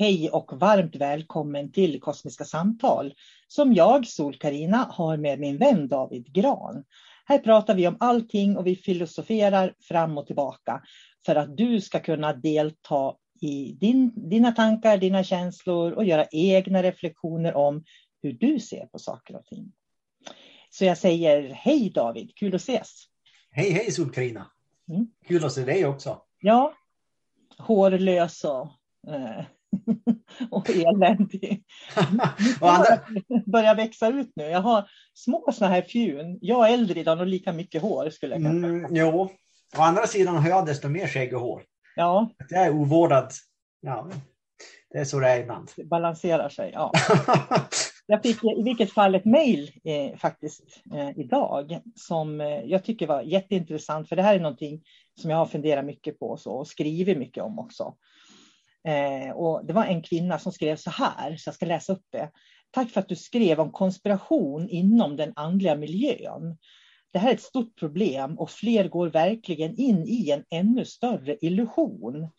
Hej och varmt välkommen till Kosmiska samtal som jag, sol karina har med min vän David Gran. Här pratar vi om allting och vi filosoferar fram och tillbaka för att du ska kunna delta i din, dina tankar, dina känslor och göra egna reflektioner om hur du ser på saker och ting. Så jag säger hej David, kul att ses. Hej hej sol karina mm. Kul att se dig också. Ja, hårlös och eh, och eländig. och börjar växa ut nu. Jag har små sådana här fjun. Jag är äldre idag och lika mycket hår skulle jag kunna mm, Jo, å andra sidan har jag desto mer skägg och hår. Ja. Jag är ovårdad. Ja, det är så det är ibland. Det balanserar sig, ja. Jag fick i vilket fall ett mejl eh, faktiskt eh, idag som eh, jag tycker var jätteintressant för det här är någonting som jag har funderat mycket på så, och skrivit mycket om också. Eh, och det var en kvinna som skrev så här, så jag ska läsa upp det. Tack för att du skrev om konspiration inom den andliga miljön. Det här är ett stort problem och fler går verkligen in i en ännu större illusion.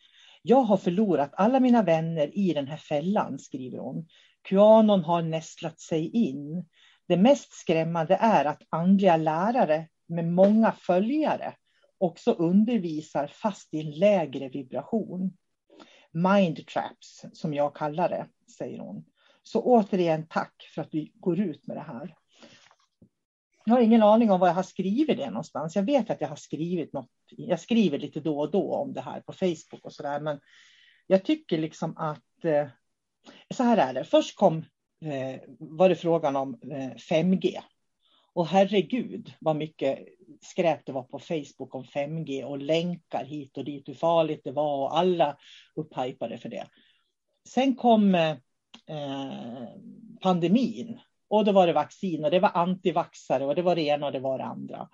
Jag har förlorat alla mina vänner i den här fällan, skriver hon. Qanon har nästlat sig in. Det mest skrämmande är att andliga lärare med många följare också undervisar fast i en lägre vibration mind traps, som jag kallar det, säger hon. Så återigen tack för att du går ut med det här. Jag har ingen aning om vad jag har skrivit det någonstans. Jag vet att jag har skrivit något. Jag skriver lite då och då om det här på Facebook och så där, men jag tycker liksom att eh, så här är det. Först kom, eh, var det frågan om eh, 5G och herregud vad mycket skräp det var på Facebook om 5G och länkar hit och dit, hur farligt det var och alla upphypade för det. Sen kom eh, pandemin och då var det vaccin och det var antivaxare och det var det ena och det var det andra.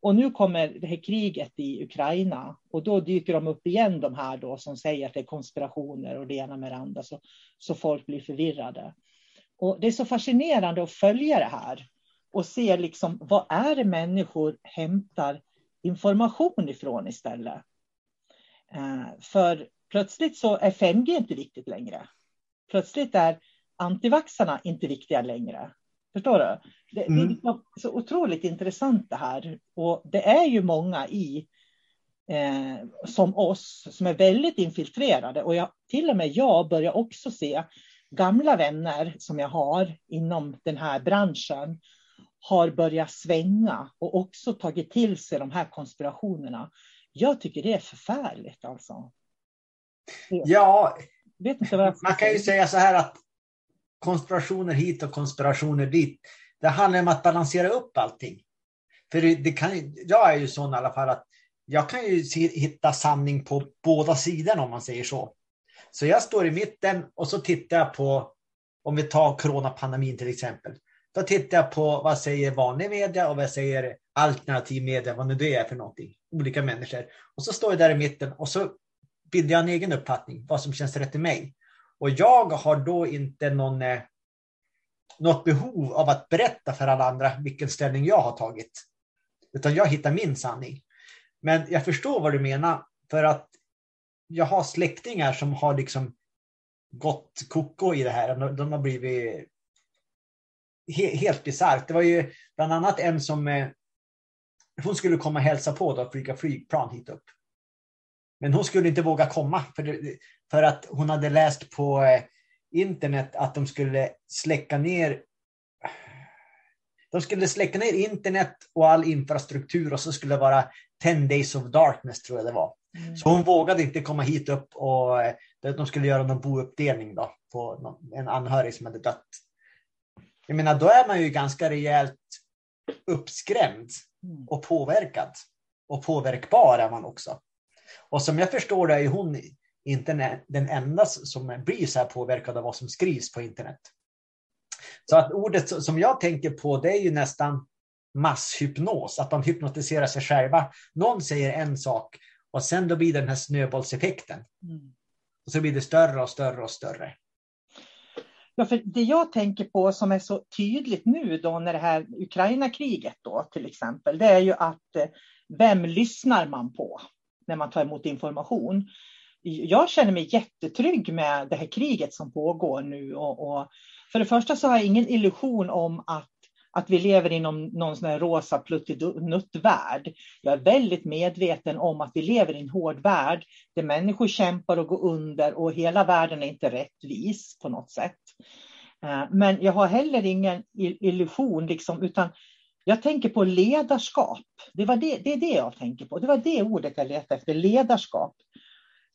Och nu kommer det här kriget i Ukraina och då dyker de upp igen de här då som säger att det är konspirationer och det ena med det andra så, så folk blir förvirrade. Och det är så fascinerande att följa det här och se liksom vad är det människor hämtar information ifrån istället. Eh, för plötsligt så är 5G inte viktigt längre. Plötsligt är antivaxarna inte viktiga längre. Förstår du? Det, mm. det är liksom så otroligt intressant det här. Och det är ju många i eh, som oss som är väldigt infiltrerade. Och jag, till och med jag börjar också se gamla vänner som jag har inom den här branschen har börjat svänga och också tagit till sig de här konspirationerna. Jag tycker det är förfärligt alltså. Ja, man kan ju säga så här att konspirationer hit och konspirationer dit. Det handlar om att balansera upp allting. För det kan, jag är ju sån i alla fall att jag kan ju hitta sanning på båda sidorna om man säger så. Så jag står i mitten och så tittar jag på, om vi tar coronapandemin till exempel. Då tittar jag på vad säger vanlig media och vad säger alternativ media, vad nu det är för någonting. Olika människor. Och så står jag där i mitten och så bildar jag en egen uppfattning, vad som känns rätt i mig. Och jag har då inte någon, eh, något behov av att berätta för alla andra vilken ställning jag har tagit. Utan jag hittar min sanning. Men jag förstår vad du menar, för att jag har släktingar som har liksom gått koko i det här. De har blivit helt bisarrt. Det var ju bland annat en som eh, hon skulle komma och hälsa på då, flyga flygplan hit upp. Men hon skulle inte våga komma för, för att hon hade läst på eh, internet att de skulle släcka ner de skulle släcka ner internet och all infrastruktur och så skulle det vara 10 days of darkness tror jag det var. Mm. Så hon vågade inte komma hit upp och eh, de skulle göra någon bouppdelning då på en anhörig som hade dött. Jag menar, då är man ju ganska rejält uppskrämd mm. och påverkad. Och påverkbar är man också. Och som jag förstår det är hon inte den enda som blir så här påverkad av vad som skrivs på internet. Så att ordet som jag tänker på det är ju nästan masshypnos, att man hypnotiserar sig själva. Någon säger en sak och sen då blir det den här snöbollseffekten. Mm. Och så blir det större och större och större. Ja, för det jag tänker på som är så tydligt nu då när det här Ukraina-kriget då till exempel, det är ju att eh, vem lyssnar man på när man tar emot information? Jag känner mig jättetrygg med det här kriget som pågår nu och, och för det första så har jag ingen illusion om att att vi lever inom någon sån här rosa pluttinutt-värld. Jag är väldigt medveten om att vi lever i en hård värld där människor kämpar och går under och hela världen är inte rättvis på något sätt. Eh, men jag har heller ingen illusion, liksom, utan jag tänker på ledarskap. Det, var det, det är det jag tänker på. Det var det ordet jag letade efter, ledarskap.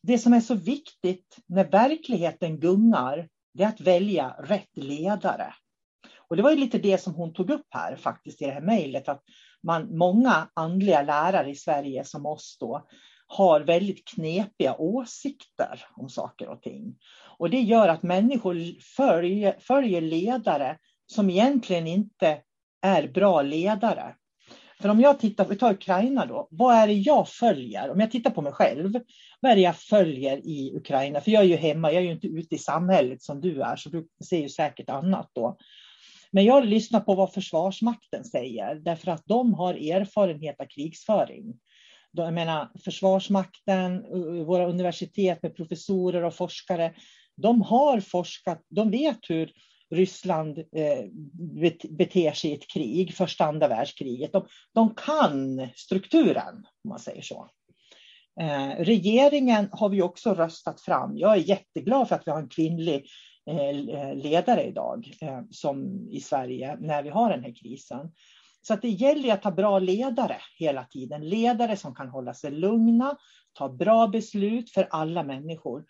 Det som är så viktigt när verkligheten gungar, det är att välja rätt ledare. Och det var ju lite det som hon tog upp här faktiskt i det här mejlet, att man, många andliga lärare i Sverige som oss då har väldigt knepiga åsikter om saker och ting. Och det gör att människor följer, följer ledare som egentligen inte är bra ledare. För om jag tittar, vi tar Ukraina då, vad är det jag följer? Om jag tittar på mig själv, vad är det jag följer i Ukraina? För jag är ju hemma, jag är ju inte ute i samhället som du är, så du ser ju säkert annat då. Men jag lyssnar på vad Försvarsmakten säger, därför att de har erfarenhet av krigsföring. Jag menar, Försvarsmakten, eh, våra universitet med professorer och forskare, de har forskat, de vet hur Ryssland eh, beter sig i ett krig, första andra världskriget. De, de kan strukturen, om man säger så. Eh, regeringen har vi också röstat fram. Jag är jätteglad för att vi har en kvinnlig Eh, eh, ledare idag eh, som i Sverige när vi har den här krisen. Så att det gäller att ha bra ledare hela tiden. Ledare som kan hålla sig lugna, ta bra beslut för alla människor.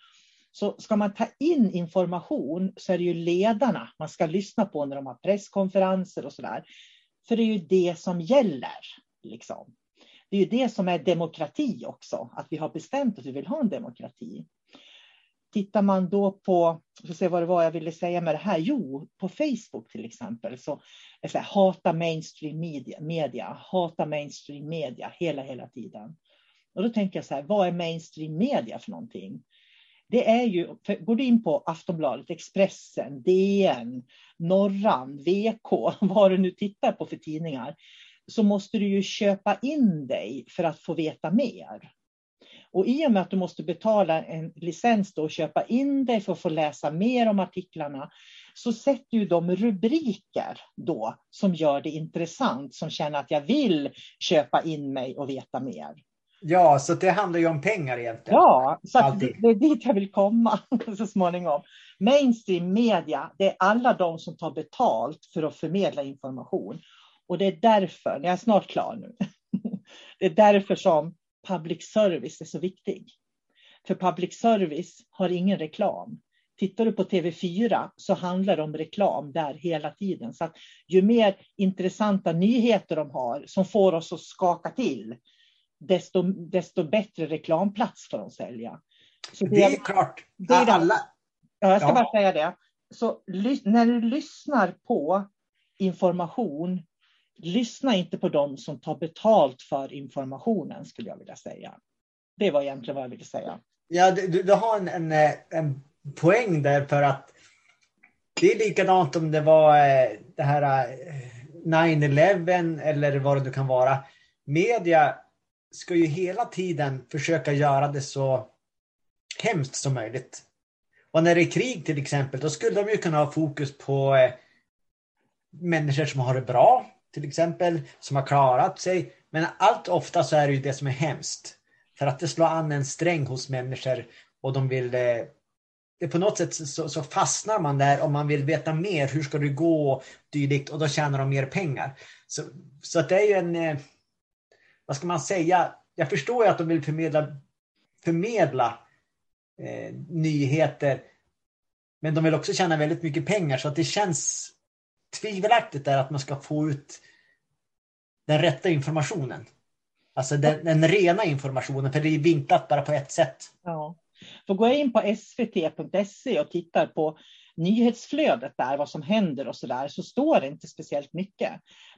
Så ska man ta in information så är det ju ledarna man ska lyssna på när de har presskonferenser och sådär. För det är ju det som gäller. Liksom. Det är ju det som är demokrati också, att vi har bestämt att vi vill ha en demokrati. Tittar man då på, så se vad det var jag ville säga med det här, jo, på Facebook till exempel, så, så här, hata mainstream media, media, hata mainstream media hela, hela tiden. Och då tänker jag så här, vad är mainstream media för någonting? Det är ju, går du in på Aftonbladet, Expressen, DN, Norran, VK, vad du nu tittar på för tidningar, så måste du ju köpa in dig för att få veta mer. Och i och med att du måste betala en licens då och köpa in dig för att få läsa mer om artiklarna, så sätter ju de rubriker då som gör det intressant, som känner att jag vill köpa in mig och veta mer. Ja, så det handlar ju om pengar egentligen. Ja, så det, det, är dit jag vill komma så småningom. Mainstream media, det är alla de som tar betalt för att förmedla information. Och det är därför, jag är snart klar nu, det är därför som public service är så viktig. För public service har ingen reklam. Tittar du på TV4 så handlar det om reklam där hela tiden. Så ju mer intressanta nyheter de har som får oss att skaka till, desto, desto bättre reklamplats får de sälja. Så det, det är klart. Det är alla... Ja, jag ska ja. bara säga det. Så när du lyssnar på information lyssna inte på dem som tar betalt för informationen, skulle jag vilja säga. Det var egentligen vad jag ville säga. Ja, du, du har en, en, eh, en poäng där för att det är likadant om det var eh, det här eh, 9-11 eller vad det nu kan vara. Media ska ju hela tiden försöka göra det så hemskt som möjligt. Och när det är krig till exempel, då skulle de ju kunna ha fokus på människor som har det bra, till exempel, som har klarat sig. Men allt ofta så är det ju det som är hemskt. För att det slår an en sträng hos människor och de vill eh, det på något sätt så, så, fastnar man där om man vill veta mer. Hur ska det gå? Och dylikt och då tjänar de mer pengar. Så, så att det är ju en, eh, vad ska man säga? Jag förstår ju att de vill förmedla, förmedla eh, nyheter. Men de vill också tjäna väldigt mycket pengar så att det känns tvivelaktigt är att man ska få ut den rätta informationen. Alltså den, den rena informationen, för det är vinklat bara på ett sätt. Ja. För går jag in på svt.se och tittar på nyhetsflödet där, vad som händer och så där, så står det inte speciellt mycket.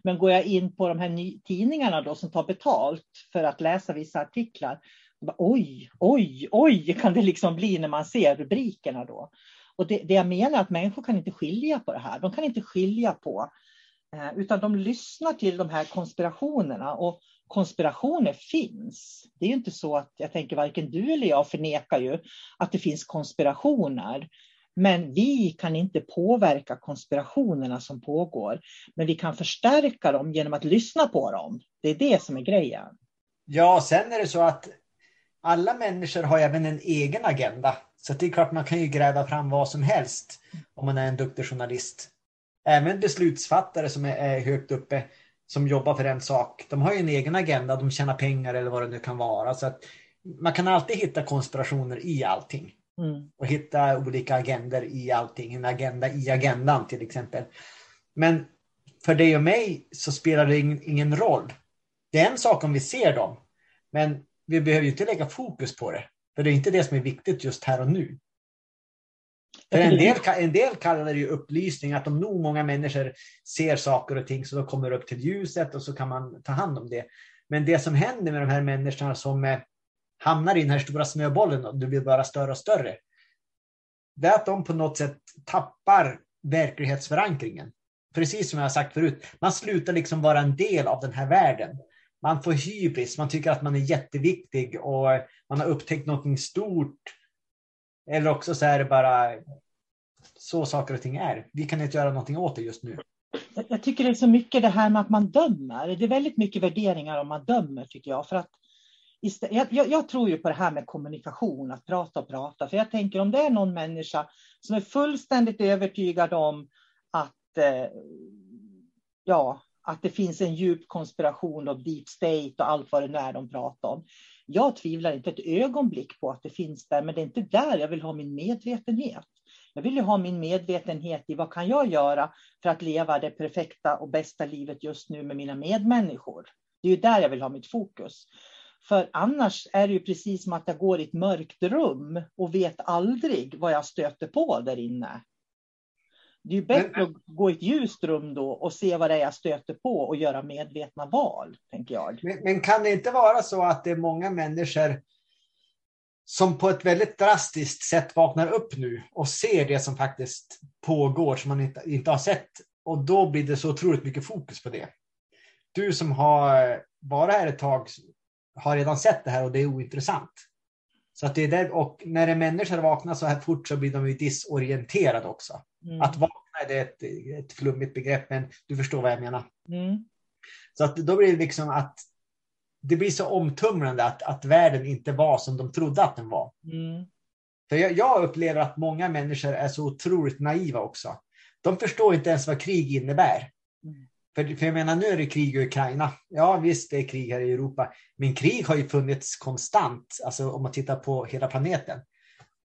Men går jag in på de här tidningarna då som tar betalt för att läsa vissa artiklar, bara, oj, oj, oj, kan det liksom bli när man ser rubrikerna då. Och det, det jag menar är att människor kan inte skilja på det här. De kan inte skilja på, eh, utan de lyssnar till de här konspirationerna och konspirationer finns. Det är ju inte så att jag tänker varken du eller jag förnekar ju att det finns konspirationer. Men vi kan inte påverka konspirationerna som pågår. Men vi kan förstärka dem genom att lyssna på dem. Det är det som är grejen. Ja, sen är det så att alla människor har även en egen agenda. Så det är klart man kan ju gräva fram vad som helst om man är en duktig journalist. Även beslutsfattare som är högt uppe som jobbar för en sak. De har ju en egen agenda, de tjänar pengar eller vad det nu kan vara. Så att man kan alltid hitta konspirationer i allting. Mm. Och hitta olika agender i allting. En agenda i agendan till exempel. Men för dig och mig så spelar det ingen roll. Det är en sak om vi ser dem. Men vi behöver ju inte lägga fokus på det. För det är inte det som är viktigt just här och nu. För en del, en del kallar det ju upplysning, att om nog många människor ser saker och ting så då kommer det upp till ljuset och så kan man ta hand om det. Men det som händer med de här människorna som eh, hamnar i den här stora snöbollen och det blir bara större och större. Det är att de på något sätt tappar verklighetsförankringen. Precis som jag har sagt förut, man slutar liksom vara en del av den här världen man får hybris, man tycker att man är jätteviktig och man har upptäckt något stort. Eller också så är det bara så saker och ting är. Vi kan inte göra någonting åt det just nu. Jag tycker det är så mycket det här med att man dömer. Det är väldigt mycket värderingar om man dömer tycker jag. För att jag, jag, jag, tror ju på det här med kommunikation, att prata och prata. För jag tänker om det är någon människa som är fullständigt övertygad om att eh, ja, att det finns en djup konspiration och deep state och allt vad det nu är de pratar om. Jag tvivlar inte ett ögonblick på att det finns där, men det är inte där jag vill ha min medvetenhet. Jag vill ju ha min medvetenhet i vad kan jag göra för att leva det perfekta och bästa livet just nu med mina medmänniskor. Det är ju där jag vill ha mitt fokus. För annars är det ju precis som att jag går i ett mörkt rum och vet aldrig vad jag stöter på där inne. Det är ju bättre men, att gå i ett ljust rum då och se vad det är jag stöter på och göra medvetna val, tänker jag. Men, men kan det inte vara så att det är många människor som på ett väldigt drastiskt sätt vaknar upp nu och ser det som faktiskt pågår som man inte, inte har sett. Och då blir det så otroligt mycket fokus på det. Du som har varit här ett tag har redan sett det här och det är ointressant. Så att det är där, och när en människa vaknar så här fort så blir de ju disorienterade också. Mm. Att vakna är det ett, ett flummigt begrepp, men du förstår vad jag menar. Mm. Så att då blir det liksom att det blir så omtumlande att, att världen inte var som de trodde att den var. Mm. För jag, jag, upplever att många människor är så otroligt naiva också. De förstår inte ens vad krig innebär. Mm. För, för jag menar, nu är det krig i Ukraina. Ja, visst, det är krig här i Europa. Men krig har ju funnits konstant, alltså om man tittar på hela planeten.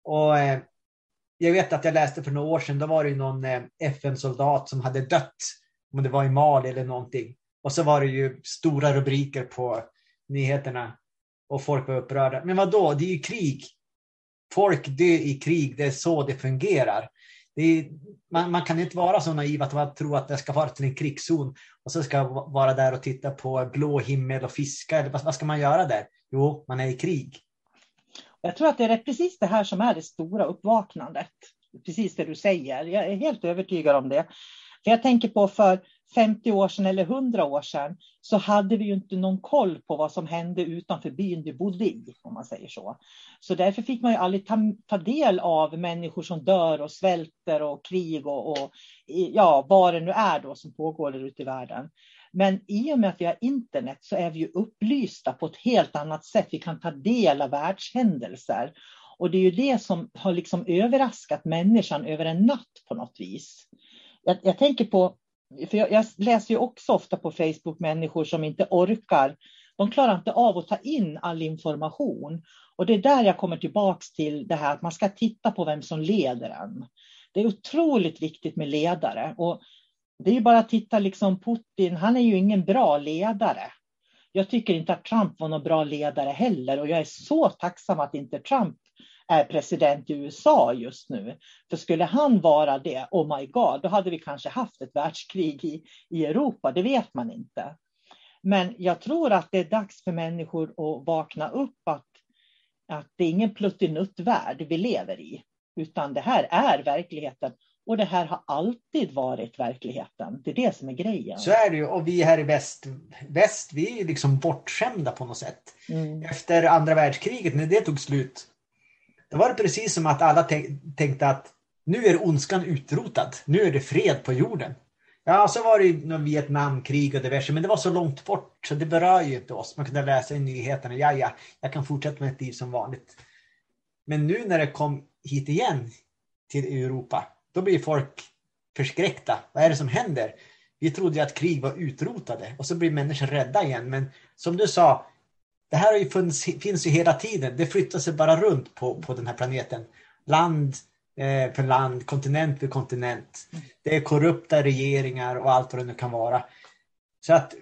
Och eh, jag vet att jag läste för några år sedan, då var det någon eh, FN-soldat som hade dött, om det var i Mali eller någonting. Och så var det ju stora rubriker på nyheterna och folk var upprörda. Men vad då? det är ju krig. Folk dör i krig, det är så det fungerar. Det man, man, kan inte vara så naiv att man tror att det ska vara till en krigszon och så ska vara där och titta på blå himmel och fiska. Vad, vad ska man göra där? Jo, man är i krig. Jag tror att det är precis det här som är det stora uppvaknandet. Precis det du säger. Jag är helt övertygad om det. För jag tänker på för 50 år sedan eller 100 år sedan så hade vi ju inte någon koll på vad som hände utanför byn vi bodde i, om man säger så. Så därför fick man ju aldrig ta, ta del av människor som dör och svälter och krig och, och ja, vad det nu är då som pågår där ute i världen. Men i och med att vi har internet så är vi ju upplysta på ett helt annat sätt. Vi kan ta del av världshändelser. Och det är ju det som har liksom överraskat människan över en natt på något vis. Jag, jag tänker på för jag, jag, läser ju också ofta på Facebook människor som inte orkar. De klarar inte av att ta in all information. Och det är där jag kommer tillbaks till det här att man ska titta på vem som leder en. Det är otroligt viktigt med ledare. Och det är ju bara att titta, liksom Putin, han är ju ingen bra ledare. Jag tycker inte att Trump var någon bra ledare heller och jag är så tacksam att inte Trump är president i USA just nu. För skulle han vara det, oh my god, då hade vi kanske haft ett världskrig i, i Europa, det vet man inte. Men jag tror att det är dags för människor att vakna upp att, att det är ingen pluttinuttvärld vi lever i, utan det här är verkligheten. Och det här har alltid varit verkligheten. Det är det som är grejen. Så är det ju. Och vi här i väst, väst vi är liksom bortskämda på något sätt. Mm. Efter andra världskriget, när det tog slut, då var det precis som att alla tänkte att nu är ondskan utrotad. Nu är det fred på jorden. Ja, så var det ju Vietnamkrig och diverse, men det var så långt bort så det berör ju inte oss. Man kunde läsa i nyheterna, ja, ja, jag kan fortsätta med ett liv som vanligt. Men nu när det kom hit igen till Europa, då blir folk förskräckta. Vad är det som händer? Vi trodde ju att krig var utrotade och så blir människor rädda igen. Men som du sa, det här ju funnits, finns ju hela tiden. Det flyttar sig bara runt på, på den här planeten. Land eh, för land, kontinent för kontinent. Det är korrupta regeringar och allt vad det nu kan vara. Så att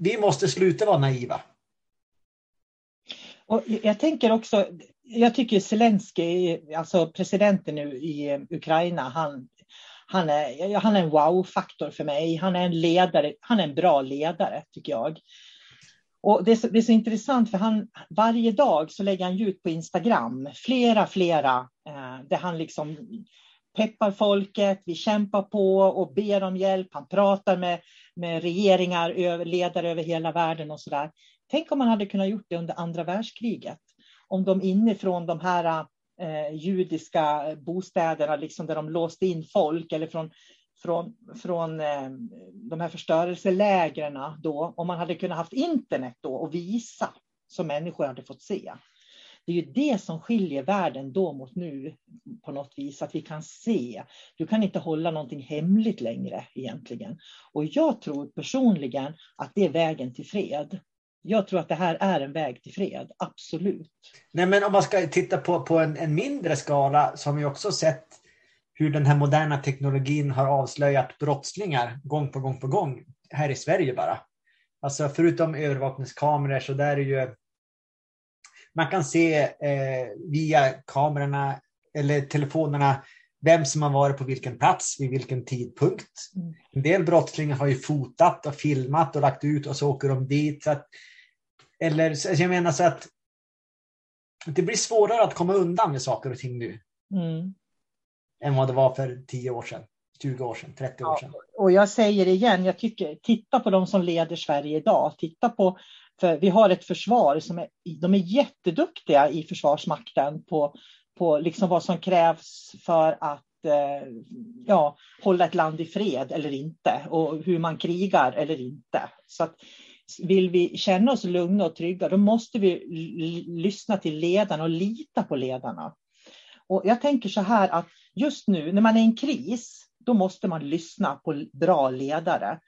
vi måste sluta vara naiva. Och jag tänker också, jag tycker Zelensky, alltså presidenten nu i eh, Ukraina, han, han är, han är en wow-faktor för mig. Han är en ledare, han är en bra ledare tycker jag. Och det är, så, det är så intressant för han, varje dag så lägger han ut på Instagram flera, flera, eh, där han liksom peppar folket, vi kämpar på och ber om hjälp. Han pratar med, med regeringar, ledare över hela världen och så där. Tänk om man hade kunnat gjort det under andra världskriget. Om de inifrån de här eh, judiska bostäderna, liksom där de låste in folk, eller från från, från eh, de här förstörelselägren då, om man hade kunnat haft internet då och visa som människor hade fått se. Det är ju det som skiljer världen då mot nu på något vis, att vi kan se. Du kan inte hålla någonting hemligt längre egentligen. Och jag tror personligen att det är vägen till fred. Jag tror att det här är en väg till fred, absolut. Nej, men om man ska titta på, på en, en mindre skala så har vi också sett hur den här moderna teknologin har avslöjat brottslingar gång på gång på gång här i Sverige bara. Alltså förutom övervakningskameror så där är ju man kan se eh, via kamerorna eller telefonerna vem som har varit på vilken plats vid vilken tidpunkt. Mm. En del brottslingar har ju fotat och filmat och lagt ut och så åker de dit. Så att, eller så jag menar så att det blir svårare att komma undan med saker och ting nu. Mm. Än vad det var för 10 år sedan, 20 år sedan, 30 år sedan. Ja, och jag säger igen, jag tycker, titta på de som leder Sverige idag. Titta på, för vi har ett försvar som är, de är jätteduktiga i Försvarsmakten på, på liksom vad som krävs för att eh, ja, hålla ett land i fred eller inte och hur man krigar eller inte. Så att, vill vi känna oss lugna och trygga, då måste vi lyssna till ledarna och lita på ledarna. Och jag tänker så här att just nu när man är i en kris, då måste man lyssna på bra ledare.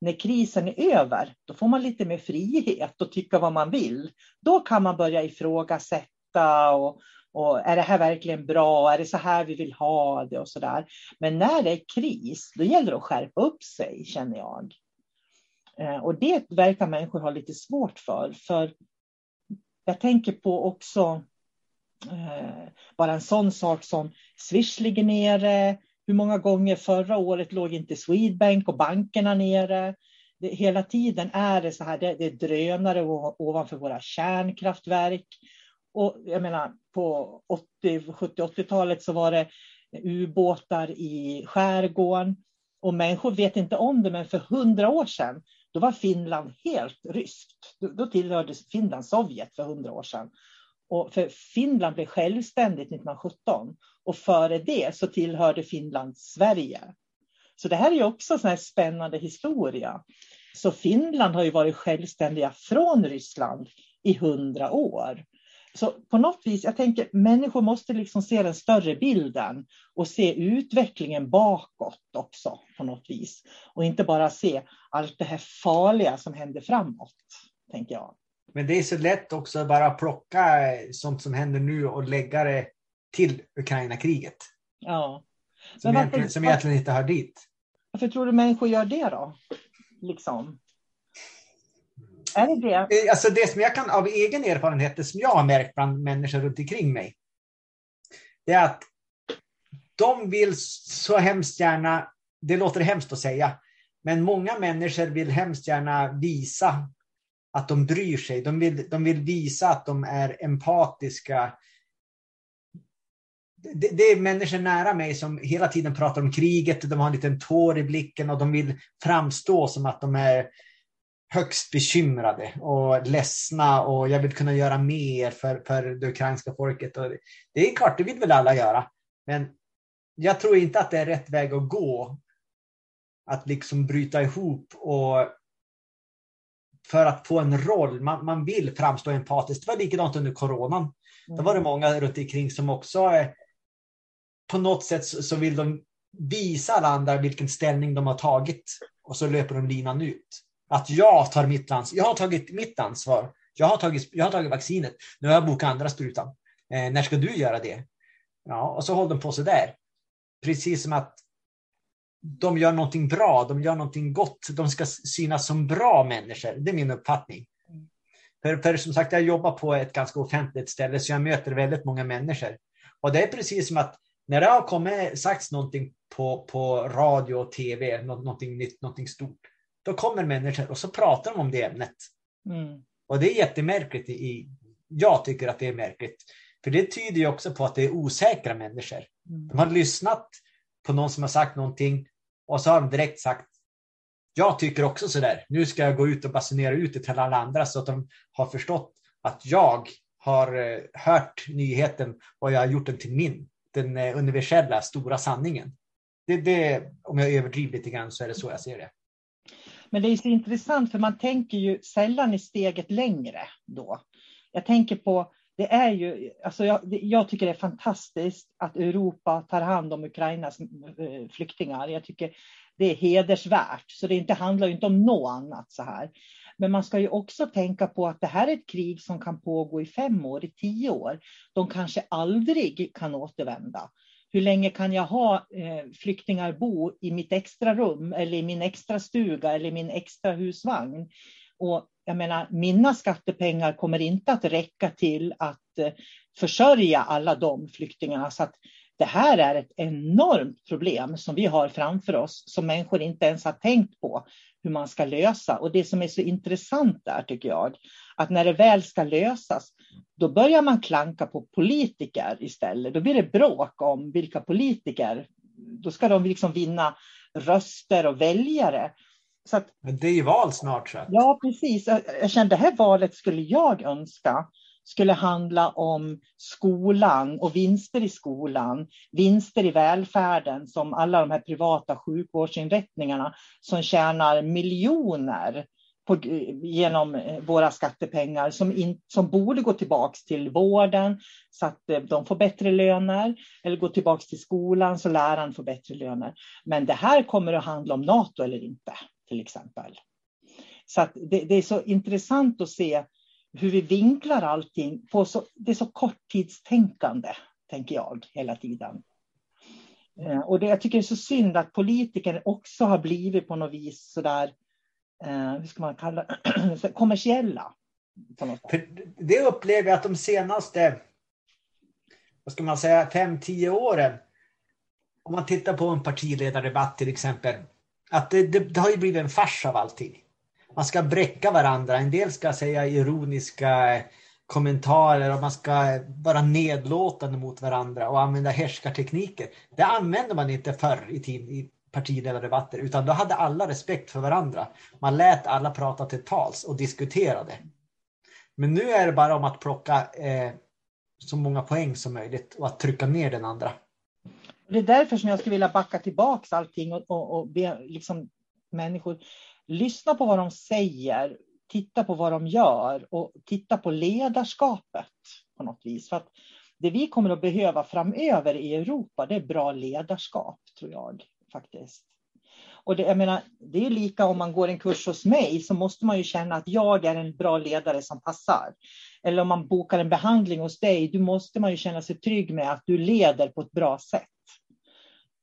När krisen är över, då får man lite mer frihet och tycka vad man vill. Då kan man börja ifrågasätta och, och är det här verkligen bra? Är det så här vi vill ha det och så där. Men när det är kris, då gäller det att skärpa upp sig känner jag. Eh, och det verkar människor ha lite svårt för. För jag tänker på också eh, bara en sån sak som Swish ligger nere. Hur många gånger förra året låg inte Swedbank och bankerna nere? Det, hela tiden är det så här, det, det är drönare ovanför våra kärnkraftverk. Och jag menar, på 80, 70, 80-talet så var det ubåtar i skärgården. Och människor vet inte om det, men för hundra år sedan, då var Finland helt ryskt. Då, tillhörde Finland Sovjet för hundra år sedan. Och för Finland blev självständigt 1917 och före det så tillhörde Finland Sverige. Så det här är också en spännande historia. Så Finland har ju varit självständiga från Ryssland i hundra år. Så på något vis, jag tänker människor måste liksom se den större bilden och se utvecklingen bakåt också på något vis. Och inte bara se allt det här farliga som händer framåt, tänker jag. Men det är så lätt också att bara plocka sånt som händer nu och lägga det till Ukraina-kriget. Ja. Som, varför, egentligen, som egentligen inte hör dit. Varför tror du människor gör det då? Liksom. Är det det? Eh, alltså det som jag kan av egen erfarenhet, det som jag har märkt bland människor runt omkring mig, det är att de vill så hemskt gärna, det låter hemskt att säga, men många människor vill hemskt gärna visa att de bryr sig. De vill, de vill visa att de är empatiska. Det, det, är människor nära mig som hela tiden pratar om kriget, de har en liten tår i blicken och de vill framstå som att de är högst bekymrade och ledsna och jag vill kunna göra mer för, för det ukrainska folket. Och det är klart, det vill väl alla göra. Men jag tror inte att det är rätt väg att gå. Att liksom bryta ihop och för att få en roll. Man, man vill framstå empatisk. Det var likadant under coronan. Mm. Då var det många runt omkring som också är, på något sätt så vill de visa alla andra vilken ställning de har tagit och så löper de linan ut. Att jag tar mitt ansvar. Jag har tagit mitt ansvar. Jag har tagit, jag har tagit vaccinet. Nu har jag bokat andra sprutan. Eh, när ska du göra det? Ja, och så håller de på så där. Precis som att de gör någonting bra, de gör någonting gott. De ska synas som bra människor. Det är min uppfattning. För, för som sagt, jag jobbar på ett ganska offentligt ställe så jag möter väldigt många människor. Och det är precis som att när det har kommit, sagts någonting på, på radio och tv, någonting nytt, någonting stort, då kommer människor och så pratar de om det ämnet. Mm. Och det är jättemärkligt. I, jag tycker att det är märkligt. För det tyder ju också på att det är osäkra människor. Mm. De har lyssnat på någon som har sagt någonting och så har de direkt sagt jag tycker också så där. Nu ska jag gå ut och basunera ut det till alla andra så att de har förstått att jag har eh, hört nyheten och jag har gjort den till min. Den eh, universella stora sanningen. Det, det, om jag överdriver lite grann så är det så jag ser det. Men det är så intressant för man tänker ju sällan i steget längre då. Jag tänker på, det är ju, alltså jag, jag tycker det är fantastiskt att Europa tar hand om Ukrainas eh, flyktingar. Jag tycker det är hedersvärt, så det inte handlar inte om något annat så här. Men man ska ju också tänka på att det här är ett krig som kan pågå i fem år, i tio år. De kanske aldrig kan återvända hur länge kan jag ha eh, flyktingar bo i mitt extra rum eller i min extra stuga eller min extra husvagn? Och jag menar, mina skattepengar kommer inte att räcka till att eh, försörja alla de flyktingarna. Så att det här är ett enormt problem som vi har framför oss, som människor inte ens har tänkt på hur man ska lösa. Och det som är så intressant där tycker jag, att när det väl ska lösas, då börjar man klanka på politiker istället. Då blir det bråk om vilka politiker. Då ska de liksom vinna röster och väljare. Så att, Men det är ju val snart. Så. Ja, precis. Jag kände det här valet skulle jag önska skulle handla om skolan och vinster i skolan, vinster i välfärden som alla de här privata sjukvårdsinrättningarna som tjänar miljoner på, genom eh, våra skattepengar som, in, som borde gå tillbaka till vården så att eh, de får bättre löner eller gå tillbaka till skolan så läraren får bättre löner. Men det här kommer att handla om NATO eller inte till exempel. Så att det, det är så intressant att se hur vi vinklar allting. På så, det är så korttidstänkande, tänker jag, hela tiden. Eh, och det, jag tycker det är så synd att politiker också har blivit på något vis sådär, eh, hur ska man kalla det, kommersiella. det upplever jag att de senaste, vad ska man säga, fem, tio åren, om man tittar på en partiledardebatt till exempel, att det, det, det har ju blivit en fars av allting man ska bräcka varandra. En del ska säga ironiska kommentarer och man ska vara nedlåtande mot varandra och använda härskartekniker. Det använde man inte förr i tid, i partiledardebatter utan då hade alla respekt för varandra. Man lät alla prata till tals och diskuterade. Men nu är det bara om att plocka eh, så många poäng som möjligt och att trycka ner den andra. Det är därför som jag skulle vilja backa tillbaka allting och, och, och be liksom människor lyssna på vad de säger, titta på vad de gör och titta på ledarskapet på något vis. För att det vi kommer att behöva framöver i Europa, det är bra ledarskap, tror jag faktiskt. Och det, jag menar, det är lika om man går en kurs hos mig så måste man ju känna att jag är en bra ledare som passar. Eller om man bokar en behandling hos dig, då måste man ju känna sig trygg med att du leder på ett bra sätt.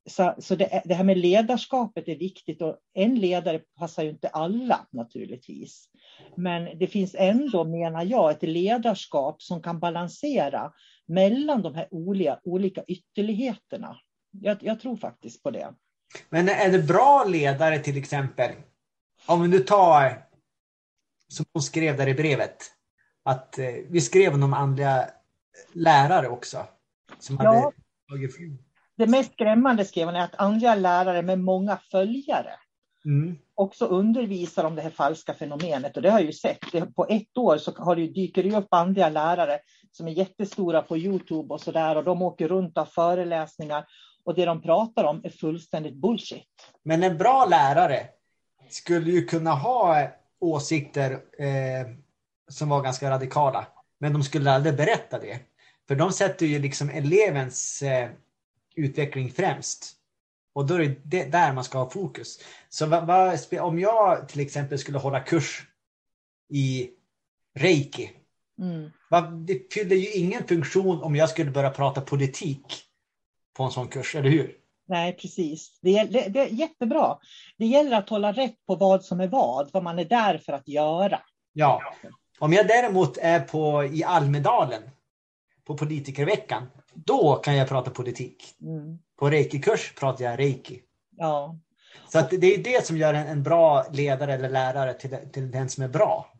Så, så det, det, här med ledarskapet är viktigt och en ledare passar ju inte alla naturligtvis. Men det finns ändå, menar jag, ett ledarskap som kan balansera mellan de här olika, olika ytterligheterna. Jag, jag tror faktiskt på det. Men är det bra ledare till exempel? Om vi nu tar, som hon skrev där i brevet, att eh, vi skrev om andliga lärare också. Som ja. hade tagit det mest skrämmande skrev hon är att andra lärare med många följare mm. också undervisar om det här falska fenomenet. Och det har jag ju sett. På ett år så har det, dyker det upp andra lärare som är jättestora på Youtube och så där och de åker runt och föreläsningar och det de pratar om är fullständigt bullshit. Men en bra lärare skulle ju kunna ha åsikter eh, som var ganska radikala. Men de skulle aldrig berätta det. För de sätter ju liksom elevens eh, utveckling främst. Och då är det där man ska ha fokus. Så vad, vad, om jag till exempel skulle hålla kurs i reiki. Mm. Vad, det fyller ju ingen funktion om jag skulle börja prata politik på en sån kurs, eller hur? Nej, precis. Det är, det, det är jättebra. Det gäller att hålla rätt på vad som är vad, vad man är där för att göra. Ja. Om jag däremot är på, i Almedalen på politikerveckan, då kan jag prata politik. Mm. På reiki-kurs pratar jag reiki. Ja. Så att det är det som gör en, en bra ledare eller lärare till, till den som är bra.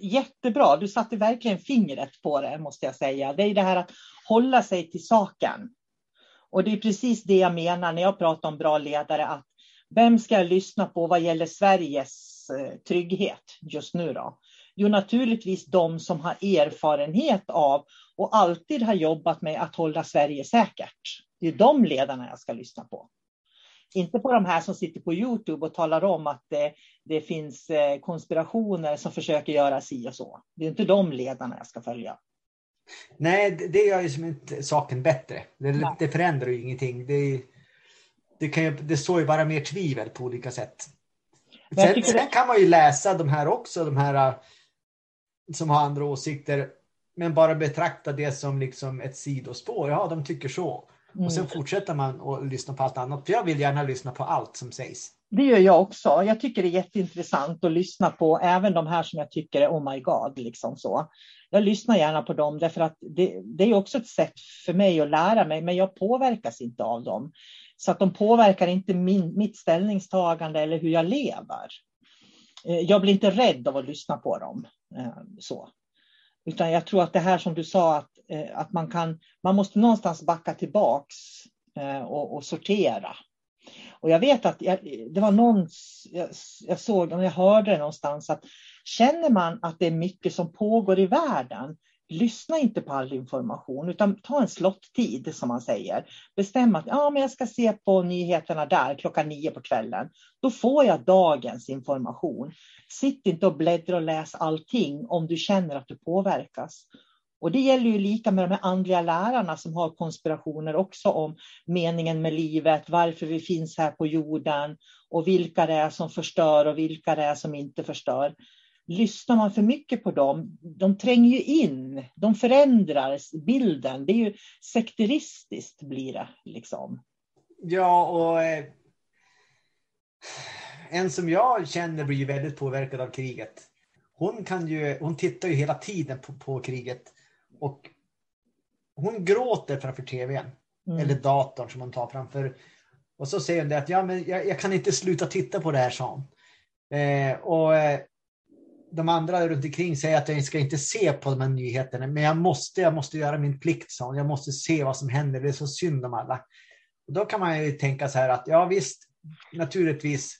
Jättebra, du satte verkligen fingret på det måste jag säga. Det är det här att hålla sig till saken. Och det är precis det jag menar när jag pratar om bra ledare. Att vem ska jag lyssna på vad gäller Sveriges eh, trygghet just nu då? Jo, naturligtvis de som har erfarenhet av och alltid har jobbat med att hålla Sverige säkert. Det är de ledarna jag ska lyssna på. Inte på de här som sitter på Youtube och talar om att det, det finns eh, konspirationer som försöker göra si och så. Det är inte de ledarna jag ska följa. Nej, det gör ju som inte saken bättre. Det, det förändrar ju ingenting. Det, det, kan det står ju bara mer tvivel på olika sätt. Sen, sen, kan man ju läsa de här också, de här som har andra åsikter, men bara betrakta det som liksom ett sidospår. Ja, de tycker så. Mm. Och sen fortsätter man att lyssna på allt annat. För jag vill gärna lyssna på allt som sägs. Det gör jag också. Jag tycker det är jätteintressant att lyssna på även de här som jag tycker är oh my god. Liksom så. Jag lyssnar gärna på dem därför att det, det är också ett sätt för mig att lära mig, men jag påverkas inte av dem. Så att de påverkar inte min, mitt ställningstagande eller hur jag lever. Eh, jag blir inte rädd av att lyssna på dem. Eh, så. Utan jag tror att det här som du sa, att, eh, att man, kan, man måste någonstans backa tillbaks eh, och, och sortera. Och jag vet att jag, det var någon, jag, jag såg, jag hörde någonstans att känner man att det är mycket som pågår i världen, lyssna inte på all information, utan ta en slottid som man säger. Bestäm att ja, men jag ska se på nyheterna där klockan nio på kvällen. Då får jag dagens information. Sitt inte och bläddra och läs allting om du känner att du påverkas. Och det gäller ju lika med de här andliga lärarna som har konspirationer också om meningen med livet, varför vi finns här på jorden och vilka det är som förstör och vilka det är som inte förstör lyssnar man för mycket på dem, de tränger ju in, de förändrar bilden. Det är ju sekteristiskt blir det. Liksom. Ja, och eh, en som jag känner blir väldigt påverkad av kriget. Hon, kan ju, hon tittar ju hela tiden på, på kriget och hon gråter framför tvn mm. eller datorn som hon tar framför. Och så säger hon det att ja, men jag, jag kan inte sluta titta på det här, sa hon. Eh, och eh, de andra runt omkring säger att jag ska inte se på de här nyheterna, men jag måste, jag måste göra min plikt, så Jag måste se vad som händer, det är så synd om alla. Och då kan man ju tänka så här att ja visst, naturligtvis,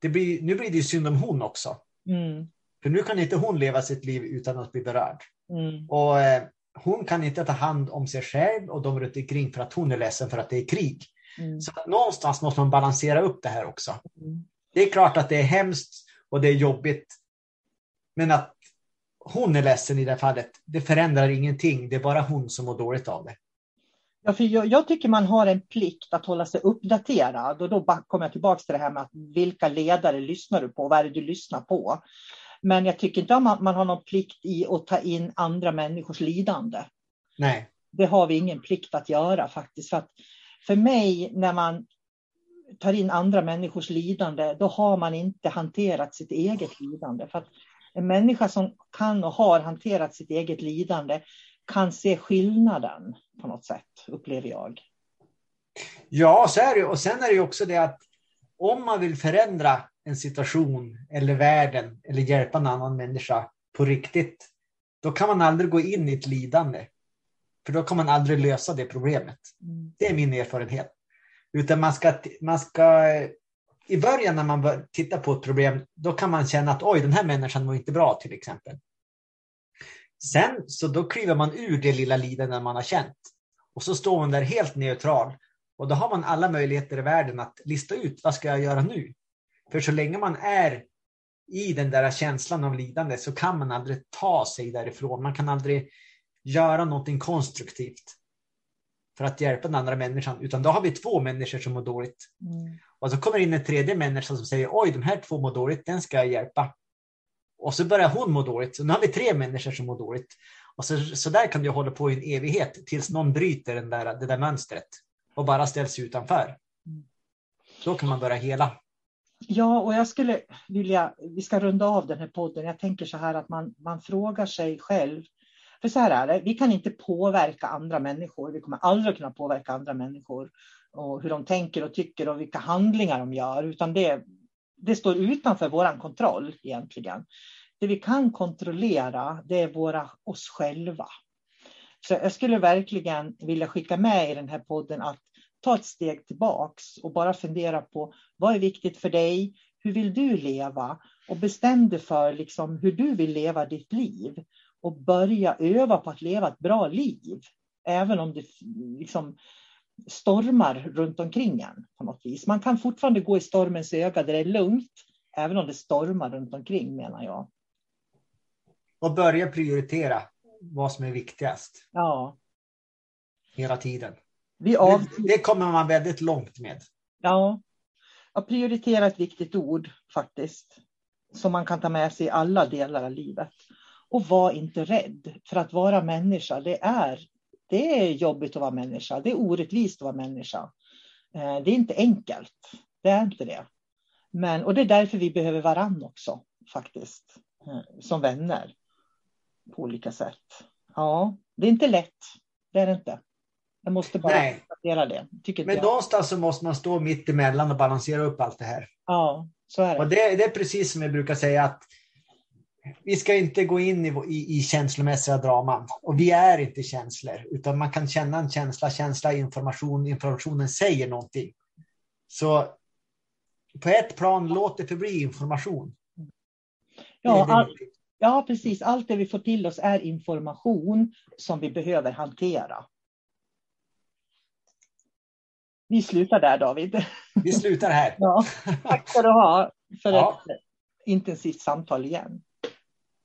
det blir, nu blir det ju synd om hon också. Mm. För nu kan inte hon leva sitt liv utan att bli berörd. Mm. Och eh, hon kan inte ta hand om sig själv och de runt omkring för att hon är ledsen för att det är krig. Mm. Så någonstans måste man balansera upp det här också. Mm. Det är klart att det är hemskt och det är jobbigt men att hon är ledsen i det fallet, det förändrar ingenting. Det är bara hon som mår dåligt av det. Ja, för jag, jag, tycker man har en plikt att hålla sig uppdaterad och då kommer jag tillbaka till det här med att vilka ledare lyssnar du på? Vad är det du lyssnar på? Men jag tycker inte att man, man har någon plikt i att ta in andra människors lidande. Nej. Det har vi ingen plikt att göra faktiskt. För, att för mig, när man tar in andra människors lidande, då har man inte hanterat sitt eget lidande. För en människa som kan och har hanterat sitt eget lidande kan se skillnaden på något sätt, upplever jag. Ja, så är det. Och sen är det ju också det att om man vill förändra en situation eller världen eller hjälpa en annan människa på riktigt, då kan man aldrig gå in i ett lidande. För då kan man aldrig lösa det problemet. Mm. Det är min erfarenhet. Utan man ska, man ska i början när man tittar på ett problem, då kan man känna att oj, den här människan var inte bra till exempel. Sen så då kliver man ur det lilla lidande man har känt och så står man där helt neutral och då har man alla möjligheter i världen att lista ut vad ska jag göra nu? För så länge man är i den där känslan av lidande så kan man aldrig ta sig därifrån. Man kan aldrig göra någonting konstruktivt för att hjälpa den andra människan, utan då har vi två människor som mår dåligt. Mm. Och så kommer in en tredje människa som säger oj, de här två mår dåligt, den ska jag hjälpa. Och så börjar hon må dåligt, så nu har vi tre människor som mår dåligt. Och så, så där kan du hålla på i en evighet tills någon bryter den där, det där mönstret och bara ställs utanför. Då kan man börja hela. Ja, och jag skulle vilja, vi ska runda av den här podden. Jag tänker så här att man, man frågar sig själv. För så här är det, vi kan inte påverka andra människor. Vi kommer aldrig kunna påverka andra människor och hur de tänker och tycker och vilka handlingar de gör, utan det, det står utanför vår kontroll egentligen. Det vi kan kontrollera, det är våra, oss själva. Så jag skulle verkligen vilja skicka med i den här podden att ta ett steg tillbaks och bara fundera på vad är viktigt för dig? Hur vill du leva? Och bestäm dig för liksom hur du vill leva ditt liv och börja öva på att leva ett bra liv. Även om det liksom stormar runt omkring en på något vis. Man kan fortfarande gå i stormens öga där det är lugnt, även om det stormar runt omkring menar jag. Och börja prioritera vad som är viktigast. Ja. Hela tiden. Av... det, det kommer man väldigt långt med. Ja. Att prioritera ett viktigt ord faktiskt. Som man kan ta med sig i alla delar av livet. Och var inte rädd. För att vara människa, det är Det är jobbigt att vara människa. Det är orättvist att vara människa. Eh, det är inte enkelt. Det är inte det. Men, och det är därför vi behöver varann också, faktiskt. Eh, som vänner. På olika sätt. Ja, det är inte lätt. Det är det inte. Jag måste bara konstatera det. Tycker Men jag. någonstans så måste man stå mitt emellan och balansera upp allt det här. Ja, så är det. Och det, det är precis som jag brukar säga att vi ska inte gå in i, i, i känslomässiga draman. Och vi är inte känslor, utan man kan känna en känsla, känsla, information, informationen säger någonting. Så på ett plan, låt det förbli information. Ja, all, ja, precis. Allt det vi får till oss är information som vi behöver hantera. Vi slutar där David. Vi slutar här. Ja, tack ska du ha för ja. ett intensivt samtal igen.